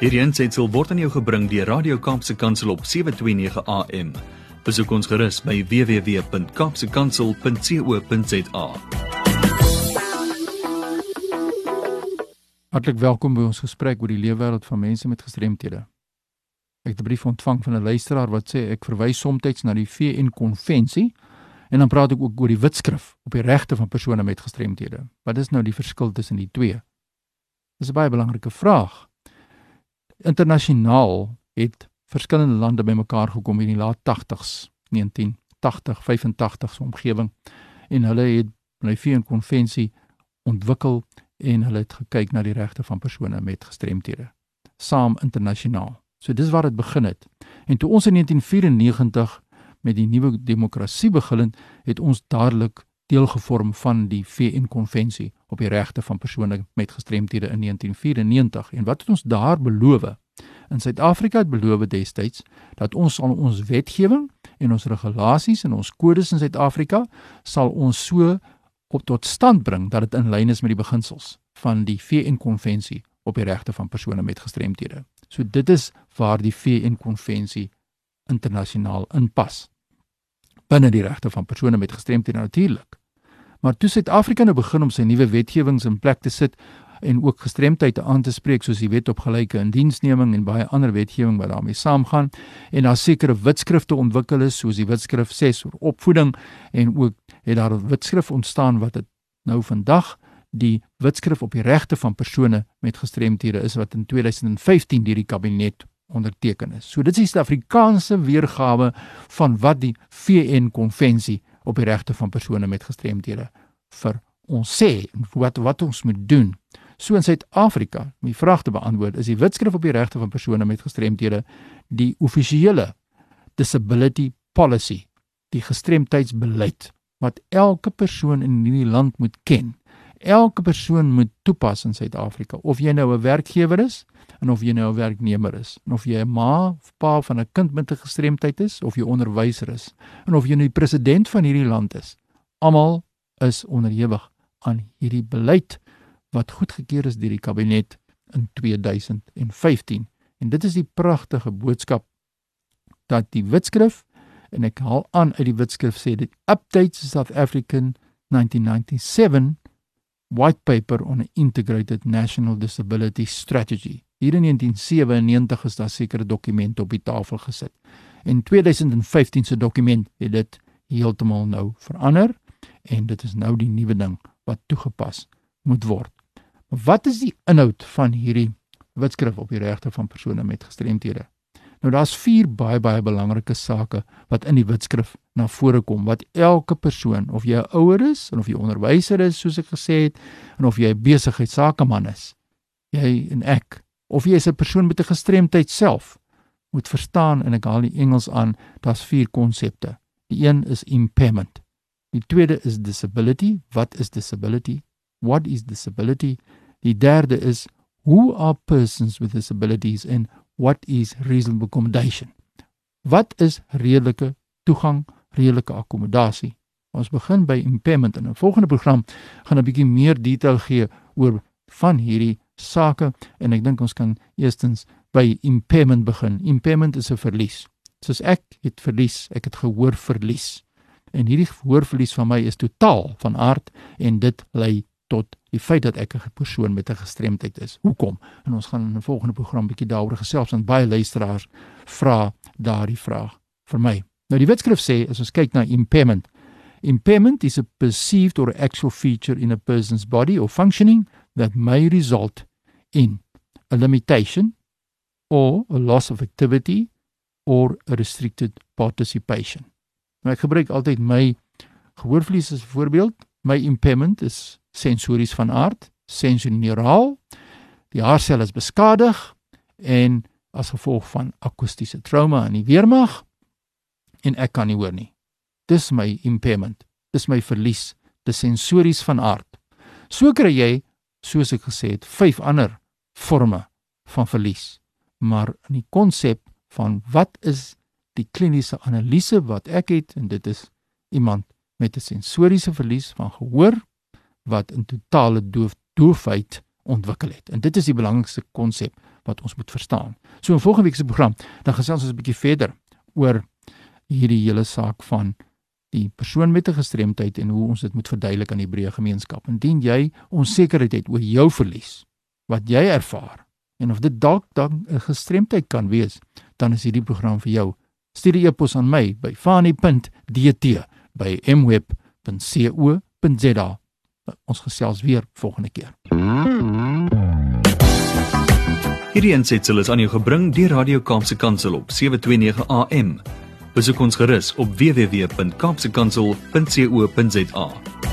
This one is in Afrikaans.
Hierdie aanseit word aan jou gebring deur Radio Kaapse Kansel op 7:29 AM. Besoek ons gerus by www.kapsekansel.co.za. Hartlik welkom by ons gesprek oor die leefwêreld van mense met gestremthede. Ek het 'n brief ontvang van 'n luisteraar wat sê ek verwys soms na die VN konvensie en dan praat ek ook oor die wetskrif op die regte van persone met gestremthede. Wat is nou die verskil tussen die twee? Dis 'n baie belangrike vraag. Internasionaal het verskillende lande bymekaar gekom in die laat 80s, 1980, 85 se omgewing en hulle het die VN konvensie ontwikkel en hulle het gekyk na die regte van persone met gestremthede saam internasionaal. So dis waar dit begin het. En toe ons in 1994 met die nuwe demokrasie begin het ons dadelik deel gevorm van die VN konvensie op die regte van persone met gestremthede in 1994 en wat het ons daar beloof? In Suid-Afrika het beloof destyds dat ons al ons wetgewing en ons regulasies en ons kodes in Suid-Afrika sal ons so op tot stand bring dat dit in lyn is met die beginsels van die VN konvensie op die regte van persone met gestremthede. So dit is waar die VN konvensie internasionaal inpas binne die regte van persone met gestremthede natuurlik. Maar toe Suid-Afrika nou begin om sy nuwe wetgewings in plek te sit en ook gestremdheid aan te spreek soos die wet op gelyke indiensneming en baie ander wetgewing wat daarmee saamgaan en daar sekere wetskrifte ontwikkel is soos die wetskrif 6 oor opvoeding en ook het daar 'n wetskrif ontstaan wat dit nou vandag die wetskrif op die regte van persone met gestremthede is wat in 2015 deur die kabinet onderteken is. So dit is die Suid-Afrikaanse weergawe van wat die VN konvensie op die regte van persone met gestremthede vir ons sê wat wat ons moet doen. So in Suid-Afrika, om die vraag te beantwoord, is die wetskrif op die regte van persone met gestremthede die offisiële disability policy, die gestremdheidsbeleid wat elke persoon in hierdie land moet ken elke persoon moet toepas in Suid-Afrika of jy nou 'n werkgewer is en of jy nou 'n werknemer is en of jy 'n ma of pa van 'n kind met 'n gestremdheid is of jy onderwyser is en of jy nou die president van hierdie land is almal is onderhewig aan hierdie beleid wat goedgekeur is deur die kabinet in 2015 en dit is die pragtige boodskap dat die wetskrif en ek haal aan uit die wetskrif sê dit updates South African 1997 White Paper on an Integrated National Disability Strategy. Hier in 1997 is daar sekere dokumente op die tafel gesit. En 2015 se dokument het dit heeltemal nou verander en dit is nou die nuwe ding wat toegepas moet word. Maar wat is die inhoud van hierdie wetskrif op die regte van persone met gestremthede? Nou daar's vier baie baie belangrike sake wat in die wetskrif na vore kom wat elke persoon of jy 'n ouer is of jy onderwyser is soos ek gesê het en of jy 'n besigheidsakeman is jy en ek of jy is 'n persoon met 'n gestremdheid self. Moet verstaan en ek haal die Engels aan daar's vier konsepte. Die een is impairment. Die tweede is disability. Wat is disability? What is disability? Die derde is who are persons with disabilities and what is reasonable accommodation? Wat is redelike toegang, redelike akkommodasie? Ons begin by impairment. En in 'n volgende program gaan 'n bietjie meer detail gee oor van hierdie sake en ek dink ons kan eerstens by impairment begin. Impairment is 'n verlies. Soos ek het verlies, ek het gehoor verlies. En hierdie gehoorverlies van my is totaal van aard en dit lei tot die feit dat ek 'n persoon met 'n gestremdheid is. Hoekom? En ons gaan in 'n volgende program bietjie daaroor gesels want baie luisteraars vra daardie vraag vir my. Nou die wetskrif sê as ons kyk na impairment, impairment is a perceived or actual feature in a person's body or functioning that may result in a limitation or a loss of activity or a restricted participation. Nou ek gebruik altyd my gehoorverlies as voorbeeld. My impairment is sensories van aard, sensorieuraal. Die haarsel is beskadig en as gevolg van akoestiese trauma in die weermag en ek kan nie hoor nie. Dis my impairment. Dis my verlies, dis sensories van aard. So kry jy, soos ek gesê het, vyf ander forme van verlies. Maar in die konsep van wat is die kliniese analise wat ek het en dit is iemand met 'n sensoriese verlies van gehoor wat in totale doof doofheid ontwikkel het. En dit is die belangrikste konsep wat ons moet verstaan. So in volgende week se program dan gesels ons 'n bietjie verder oor hierdie hele saak van die persoon met 'n gestremdheid en hoe ons dit moet verduidelik aan die Hebreë gemeenskap. Indien jy onsekerheid het oor jou verlies wat jy ervaar en of dit dalk dan 'n gestremdheid kan wees, dan is hierdie program vir jou. Stuur 'n e-pos aan my by fani.dt@mweb.co.za. Ons gesels weer volgende keer. Hierdie ensitsel is aan jou gebring deur Radio Kaapse Kansel op 729 AM. Besoek ons gerus op www.kaapsekansel.co.za.